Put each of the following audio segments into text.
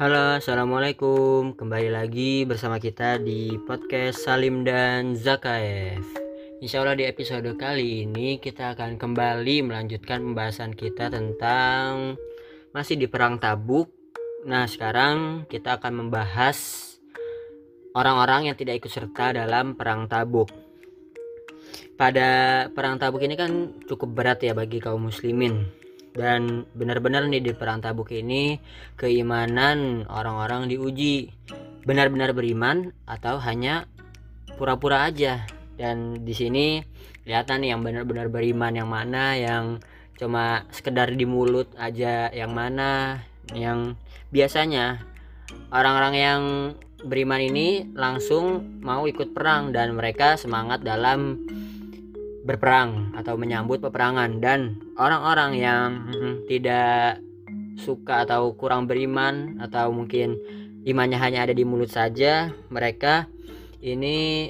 Halo, assalamualaikum. Kembali lagi bersama kita di podcast Salim dan Zakaev. Insya Allah di episode kali ini kita akan kembali melanjutkan pembahasan kita tentang masih di perang Tabuk. Nah, sekarang kita akan membahas orang-orang yang tidak ikut serta dalam perang Tabuk. Pada perang Tabuk ini kan cukup berat ya bagi kaum muslimin dan benar-benar nih di perang tabuk ini keimanan orang-orang diuji. Benar-benar beriman atau hanya pura-pura aja. Dan di sini kelihatan nih yang benar-benar beriman yang mana yang cuma sekedar di mulut aja yang mana yang biasanya orang-orang yang beriman ini langsung mau ikut perang dan mereka semangat dalam berperang atau menyambut peperangan. Dan orang-orang yang tidak suka atau kurang beriman atau mungkin imannya hanya ada di mulut saja mereka ini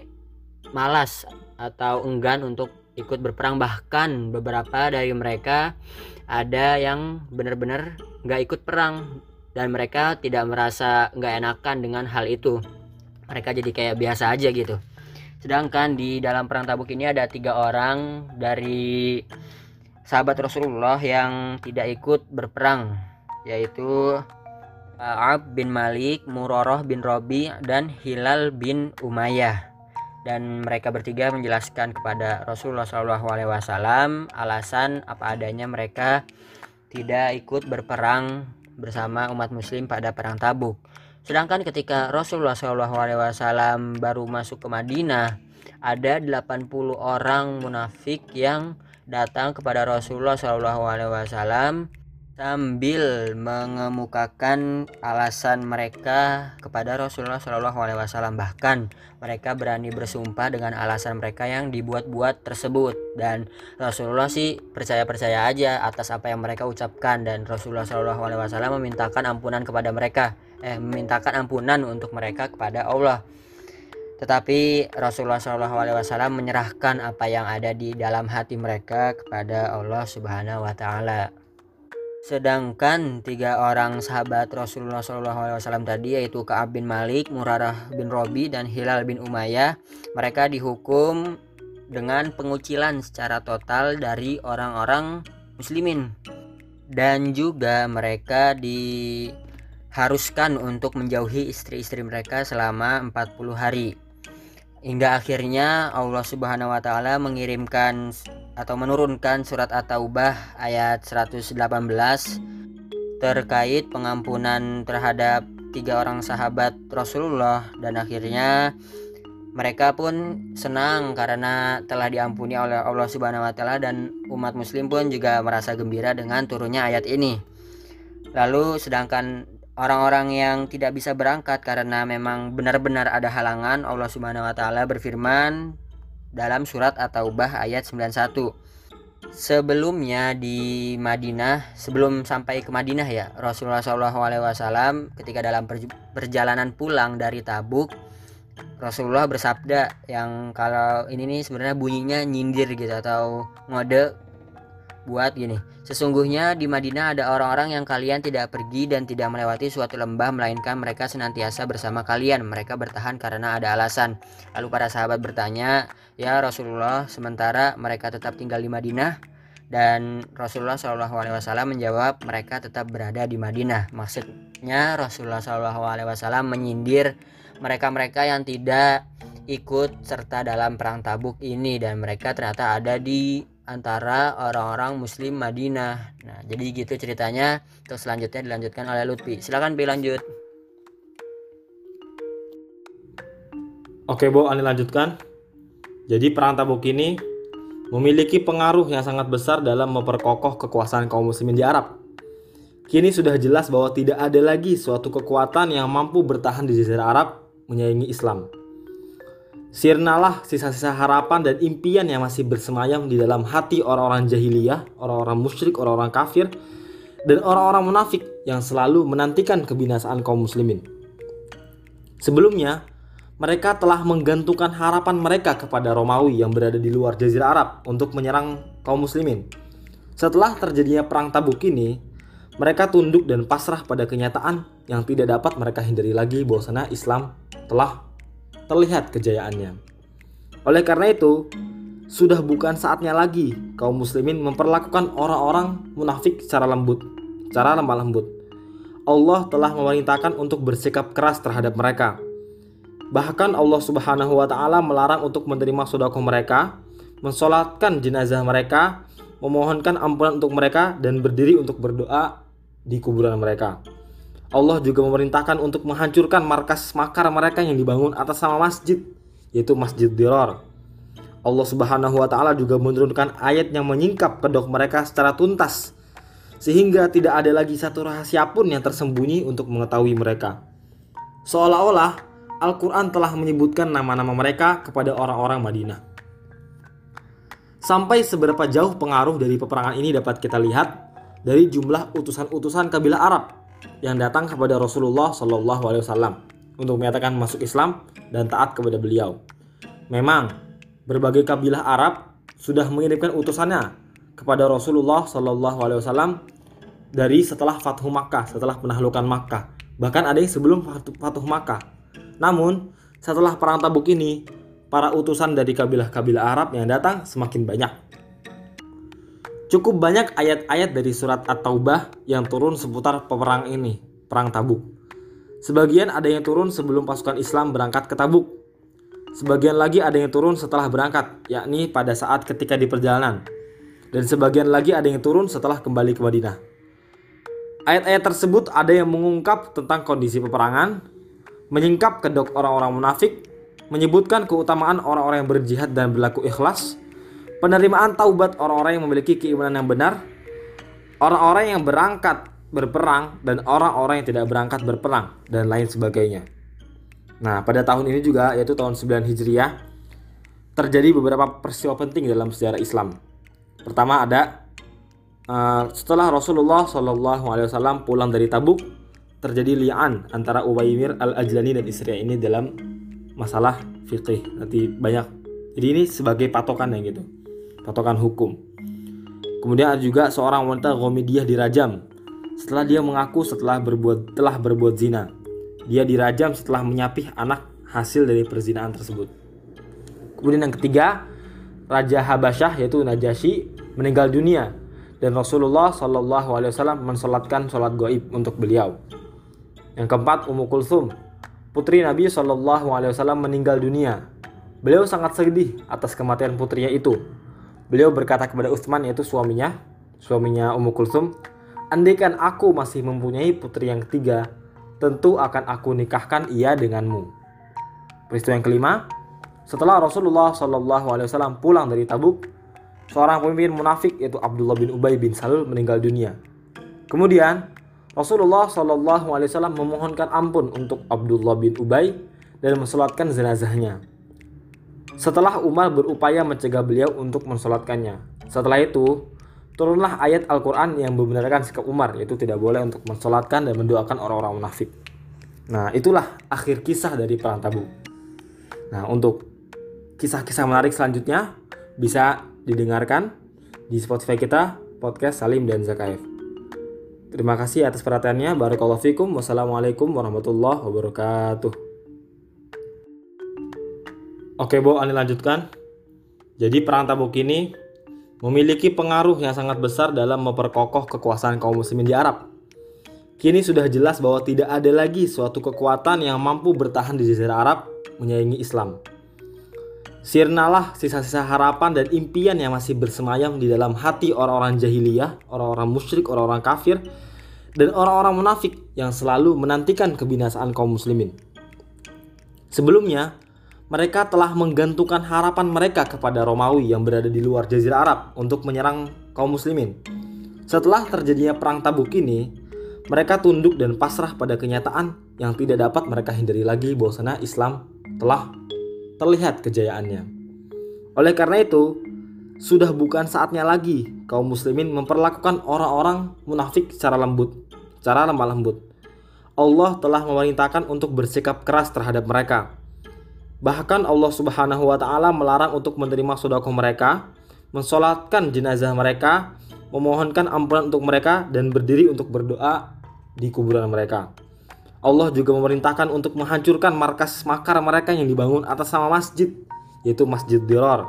malas atau enggan untuk ikut berperang. Bahkan beberapa dari mereka ada yang benar-benar nggak ikut perang dan mereka tidak merasa nggak enakan dengan hal itu. Mereka jadi kayak biasa aja gitu Sedangkan di dalam perang Tabuk ini ada tiga orang dari sahabat Rasulullah yang tidak ikut berperang, yaitu Ab bin Malik, Muroroh bin Robi, dan Hilal bin Umayyah. Dan mereka bertiga menjelaskan kepada Rasulullah SAW alasan apa adanya mereka tidak ikut berperang bersama umat Muslim pada perang Tabuk. Sedangkan ketika Rasulullah SAW baru masuk ke Madinah, ada 80 orang munafik yang datang kepada Rasulullah SAW sambil mengemukakan alasan mereka kepada Rasulullah SAW bahkan mereka berani bersumpah dengan alasan mereka yang dibuat-buat tersebut. Dan Rasulullah sih percaya-percaya aja atas apa yang mereka ucapkan. Dan Rasulullah SAW memintakan ampunan kepada mereka eh memintakan ampunan untuk mereka kepada Allah. Tetapi Rasulullah SAW menyerahkan apa yang ada di dalam hati mereka kepada Allah Subhanahu wa taala. Sedangkan tiga orang sahabat Rasulullah SAW tadi yaitu Kaab bin Malik, Murarah bin Robi, dan Hilal bin Umayyah, mereka dihukum dengan pengucilan secara total dari orang-orang muslimin. Dan juga mereka di haruskan untuk menjauhi istri-istri mereka selama 40 hari. Hingga akhirnya Allah Subhanahu wa taala mengirimkan atau menurunkan surat At-Taubah ayat 118 terkait pengampunan terhadap tiga orang sahabat Rasulullah dan akhirnya mereka pun senang karena telah diampuni oleh Allah Subhanahu wa taala dan umat muslim pun juga merasa gembira dengan turunnya ayat ini. Lalu sedangkan orang-orang yang tidak bisa berangkat karena memang benar-benar ada halangan Allah Subhanahu wa taala berfirman dalam surat At-Taubah ayat 91 sebelumnya di Madinah sebelum sampai ke Madinah ya Rasulullah SAW ketika dalam perjalanan pulang dari Tabuk Rasulullah bersabda yang kalau ini nih sebenarnya bunyinya nyindir gitu atau ngode buat gini. Sesungguhnya di Madinah ada orang-orang yang kalian tidak pergi dan tidak melewati suatu lembah melainkan mereka senantiasa bersama kalian. Mereka bertahan karena ada alasan. Lalu para sahabat bertanya, "Ya Rasulullah, sementara mereka tetap tinggal di Madinah?" Dan Rasulullah SAW menjawab, "Mereka tetap berada di Madinah." Maksudnya Rasulullah SAW menyindir mereka-mereka yang tidak ikut serta dalam perang Tabuk ini dan mereka ternyata ada di antara orang-orang muslim Madinah. Nah, jadi gitu ceritanya. Terus selanjutnya dilanjutkan oleh Lutfi. Silakan Bi lanjut. Oke, Bu, Ani lanjutkan. Jadi perang Tabuk ini memiliki pengaruh yang sangat besar dalam memperkokoh kekuasaan kaum muslimin di Arab. Kini sudah jelas bahwa tidak ada lagi suatu kekuatan yang mampu bertahan di jazirah Arab menyaingi Islam. Sirnalah sisa-sisa harapan dan impian yang masih bersemayam di dalam hati orang-orang jahiliyah, orang-orang musyrik, orang-orang kafir, dan orang-orang munafik yang selalu menantikan kebinasaan kaum muslimin. Sebelumnya, mereka telah menggantungkan harapan mereka kepada Romawi yang berada di luar jazirah Arab untuk menyerang kaum muslimin. Setelah terjadinya perang Tabuk ini, Mereka tunduk dan pasrah pada kenyataan yang tidak dapat mereka hindari lagi bahwasanya Islam telah terlihat kejayaannya. Oleh karena itu, sudah bukan saatnya lagi kaum muslimin memperlakukan orang-orang munafik secara lembut, secara lemah lembut. Allah telah memerintahkan untuk bersikap keras terhadap mereka. Bahkan Allah Subhanahu wa taala melarang untuk menerima sedekah mereka, mensolatkan jenazah mereka, memohonkan ampunan untuk mereka dan berdiri untuk berdoa di kuburan mereka. Allah juga memerintahkan untuk menghancurkan markas makar mereka yang dibangun atas nama masjid, yaitu Masjid Dirar. Allah Subhanahu wa taala juga menurunkan ayat yang menyingkap kedok mereka secara tuntas sehingga tidak ada lagi satu rahasia pun yang tersembunyi untuk mengetahui mereka. Seolah-olah Al-Qur'an telah menyebutkan nama-nama mereka kepada orang-orang Madinah. Sampai seberapa jauh pengaruh dari peperangan ini dapat kita lihat dari jumlah utusan-utusan kabilah Arab yang datang kepada Rasulullah Shallallahu Alaihi Wasallam untuk menyatakan masuk Islam dan taat kepada beliau. Memang berbagai kabilah Arab sudah mengirimkan utusannya kepada Rasulullah Shallallahu Alaihi Wasallam dari setelah Fathu Makkah, setelah penahlukan Makkah. Bahkan ada yang sebelum Fathu Makkah. Namun setelah perang Tabuk ini, para utusan dari kabilah-kabilah Arab yang datang semakin banyak. Cukup banyak ayat-ayat dari surat At-Taubah yang turun seputar peperang ini, perang Tabuk. Sebagian ada yang turun sebelum pasukan Islam berangkat ke Tabuk. Sebagian lagi ada yang turun setelah berangkat, yakni pada saat ketika di perjalanan. Dan sebagian lagi ada yang turun setelah kembali ke Madinah. Ayat-ayat tersebut ada yang mengungkap tentang kondisi peperangan, menyingkap kedok orang-orang munafik, menyebutkan keutamaan orang-orang yang berjihad dan berlaku ikhlas, penerimaan taubat orang-orang yang memiliki keimanan yang benar, orang-orang yang berangkat berperang dan orang-orang yang tidak berangkat berperang dan lain sebagainya. Nah, pada tahun ini juga yaitu tahun 9 Hijriah terjadi beberapa peristiwa penting dalam sejarah Islam. Pertama ada uh, setelah Rasulullah Shallallahu Alaihi Wasallam pulang dari Tabuk terjadi li'an antara Uwaimir al-Ajlani dan istrinya ini dalam masalah fikih. Nanti banyak. Jadi ini sebagai patokan yang gitu patokan hukum. Kemudian ada juga seorang wanita Gomidiyah dirajam setelah dia mengaku setelah berbuat telah berbuat zina. Dia dirajam setelah menyapih anak hasil dari perzinaan tersebut. Kemudian yang ketiga, Raja Habasyah yaitu Najasyi meninggal dunia dan Rasulullah Wasallam mensolatkan sholat goib untuk beliau. Yang keempat, Ummu Kulsum, putri Nabi Wasallam meninggal dunia. Beliau sangat sedih atas kematian putrinya itu Beliau berkata kepada Utsman yaitu suaminya, suaminya Ummu Kulsum, "Andaikan aku masih mempunyai putri yang ketiga, tentu akan aku nikahkan ia denganmu." Peristiwa yang kelima, setelah Rasulullah Shallallahu alaihi wasallam pulang dari Tabuk, seorang pemimpin munafik yaitu Abdullah bin Ubay bin Salul meninggal dunia. Kemudian Rasulullah Shallallahu alaihi wasallam memohonkan ampun untuk Abdullah bin Ubay dan mensolatkan jenazahnya. Setelah Umar berupaya mencegah beliau untuk mensolatkannya. Setelah itu, turunlah ayat Al-Quran yang membenarkan sikap Umar, yaitu tidak boleh untuk mensolatkan dan mendoakan orang-orang munafik. Nah, itulah akhir kisah dari Perang Tabuk. Nah, untuk kisah-kisah menarik selanjutnya bisa didengarkan di Spotify kita, podcast Salim dan Zakaev. Terima kasih atas perhatiannya. Barakallahu fikum. Wassalamualaikum warahmatullahi wabarakatuh. Oke, Bu, Ani lanjutkan. Jadi perang Tabuk ini memiliki pengaruh yang sangat besar dalam memperkokoh kekuasaan kaum muslimin di Arab. Kini sudah jelas bahwa tidak ada lagi suatu kekuatan yang mampu bertahan di jazirah Arab menyaingi Islam. Sirnalah sisa-sisa harapan dan impian yang masih bersemayam di dalam hati orang-orang jahiliyah, orang-orang musyrik, orang-orang kafir, dan orang-orang munafik yang selalu menantikan kebinasaan kaum muslimin. Sebelumnya, mereka telah menggantungkan harapan mereka kepada Romawi yang berada di luar Jazirah Arab untuk menyerang kaum muslimin. Setelah terjadinya perang Tabuk ini, mereka tunduk dan pasrah pada kenyataan yang tidak dapat mereka hindari lagi bahwasanya Islam telah terlihat kejayaannya. Oleh karena itu, sudah bukan saatnya lagi kaum muslimin memperlakukan orang-orang munafik secara lembut, secara lemah lembut. Allah telah memerintahkan untuk bersikap keras terhadap mereka Bahkan Allah Subhanahu wa taala melarang untuk menerima sedekah mereka, mensolatkan jenazah mereka, memohonkan ampunan untuk mereka dan berdiri untuk berdoa di kuburan mereka. Allah juga memerintahkan untuk menghancurkan markas makar mereka yang dibangun atas nama masjid, yaitu Masjid Dirar.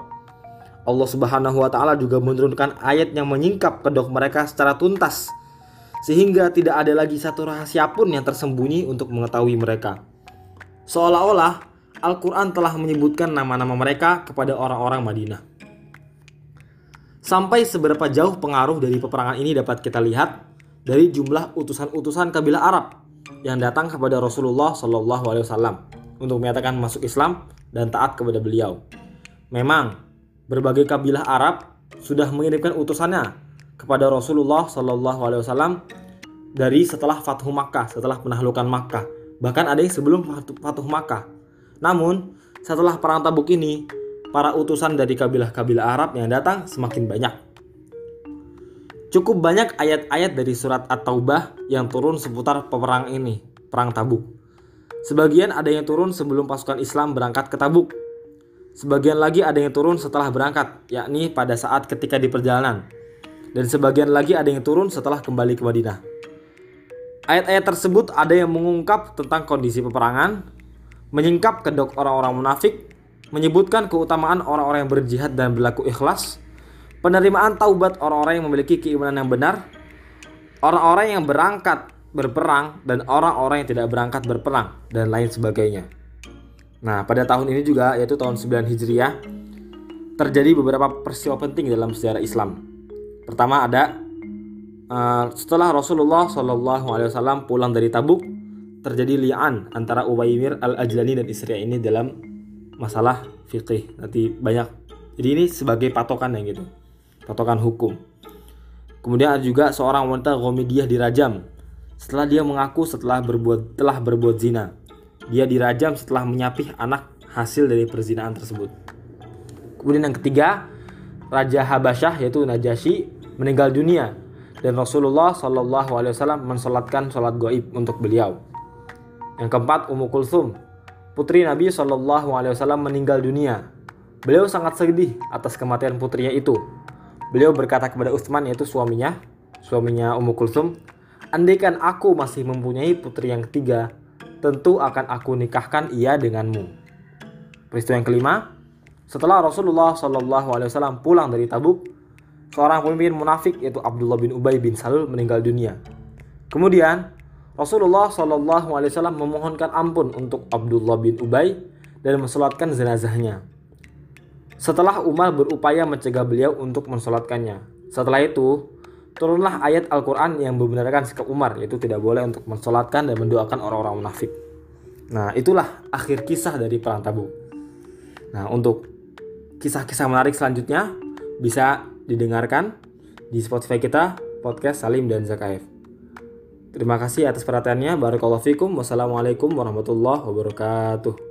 Allah Subhanahu wa taala juga menurunkan ayat yang menyingkap kedok mereka secara tuntas sehingga tidak ada lagi satu rahasia pun yang tersembunyi untuk mengetahui mereka. Seolah-olah Al-Quran telah menyebutkan nama-nama mereka kepada orang-orang Madinah. Sampai seberapa jauh pengaruh dari peperangan ini dapat kita lihat dari jumlah utusan-utusan kabilah Arab yang datang kepada Rasulullah Wasallam untuk menyatakan masuk Islam dan taat kepada beliau. Memang berbagai kabilah Arab sudah mengirimkan utusannya kepada Rasulullah Wasallam dari setelah Fathu Makkah, setelah penahlukan Makkah Bahkan ada yang sebelum Fatuh Makkah. Namun, setelah perang Tabuk ini, para utusan dari kabilah-kabilah Arab yang datang semakin banyak. Cukup banyak ayat-ayat dari surat At-Taubah yang turun seputar peperang ini, perang Tabuk. Sebagian ada yang turun sebelum pasukan Islam berangkat ke Tabuk. Sebagian lagi ada yang turun setelah berangkat, yakni pada saat ketika di perjalanan. Dan sebagian lagi ada yang turun setelah kembali ke Madinah. Ayat-ayat tersebut ada yang mengungkap tentang kondisi peperangan, menyingkap kedok orang-orang munafik, menyebutkan keutamaan orang-orang yang berjihad dan berlaku ikhlas, penerimaan taubat orang-orang yang memiliki keimanan yang benar, orang-orang yang berangkat berperang dan orang-orang yang tidak berangkat berperang dan lain sebagainya. Nah, pada tahun ini juga yaitu tahun 9 Hijriah terjadi beberapa peristiwa penting dalam sejarah Islam. Pertama ada Eh, setelah Rasulullah Wasallam pulang dari Tabuk, terjadi li'an antara Uwaimir al Ajlani dan istrinya ini dalam masalah fikih. Nanti banyak. Jadi ini sebagai patokan yang gitu, patokan hukum. Kemudian ada juga seorang wanita Gomidiyah dirajam setelah dia mengaku setelah berbuat telah berbuat zina. Dia dirajam setelah menyapih anak hasil dari perzinaan tersebut. Kemudian yang ketiga, Raja Habasyah yaitu Najasyi meninggal dunia dan Rasulullah Shallallahu Alaihi Wasallam mensolatkan sholat goib untuk beliau. Yang keempat, Ummu Kulsum, putri Nabi Shallallahu Alaihi Wasallam meninggal dunia. Beliau sangat sedih atas kematian putrinya itu. Beliau berkata kepada Utsman yaitu suaminya, suaminya Ummu Kulsum, andaikan aku masih mempunyai putri yang ketiga, tentu akan aku nikahkan ia denganmu. Peristiwa yang kelima, setelah Rasulullah Shallallahu Alaihi Wasallam pulang dari Tabuk, seorang pemimpin munafik yaitu Abdullah bin Ubay bin Salul meninggal dunia. Kemudian Rasulullah Shallallahu Alaihi Wasallam memohonkan ampun untuk Abdullah bin Ubay dan mensolatkan jenazahnya. Setelah Umar berupaya mencegah beliau untuk mensolatkannya. Setelah itu, turunlah ayat Al-Quran yang membenarkan sikap Umar, yaitu tidak boleh untuk mensolatkan dan mendoakan orang-orang munafik. Nah, itulah akhir kisah dari Perang Tabuk. Nah, untuk kisah-kisah menarik selanjutnya bisa didengarkan di Spotify kita podcast Salim dan Zakaev. Terima kasih atas perhatiannya. Barakallahu fikum. Wassalamualaikum warahmatullahi wabarakatuh.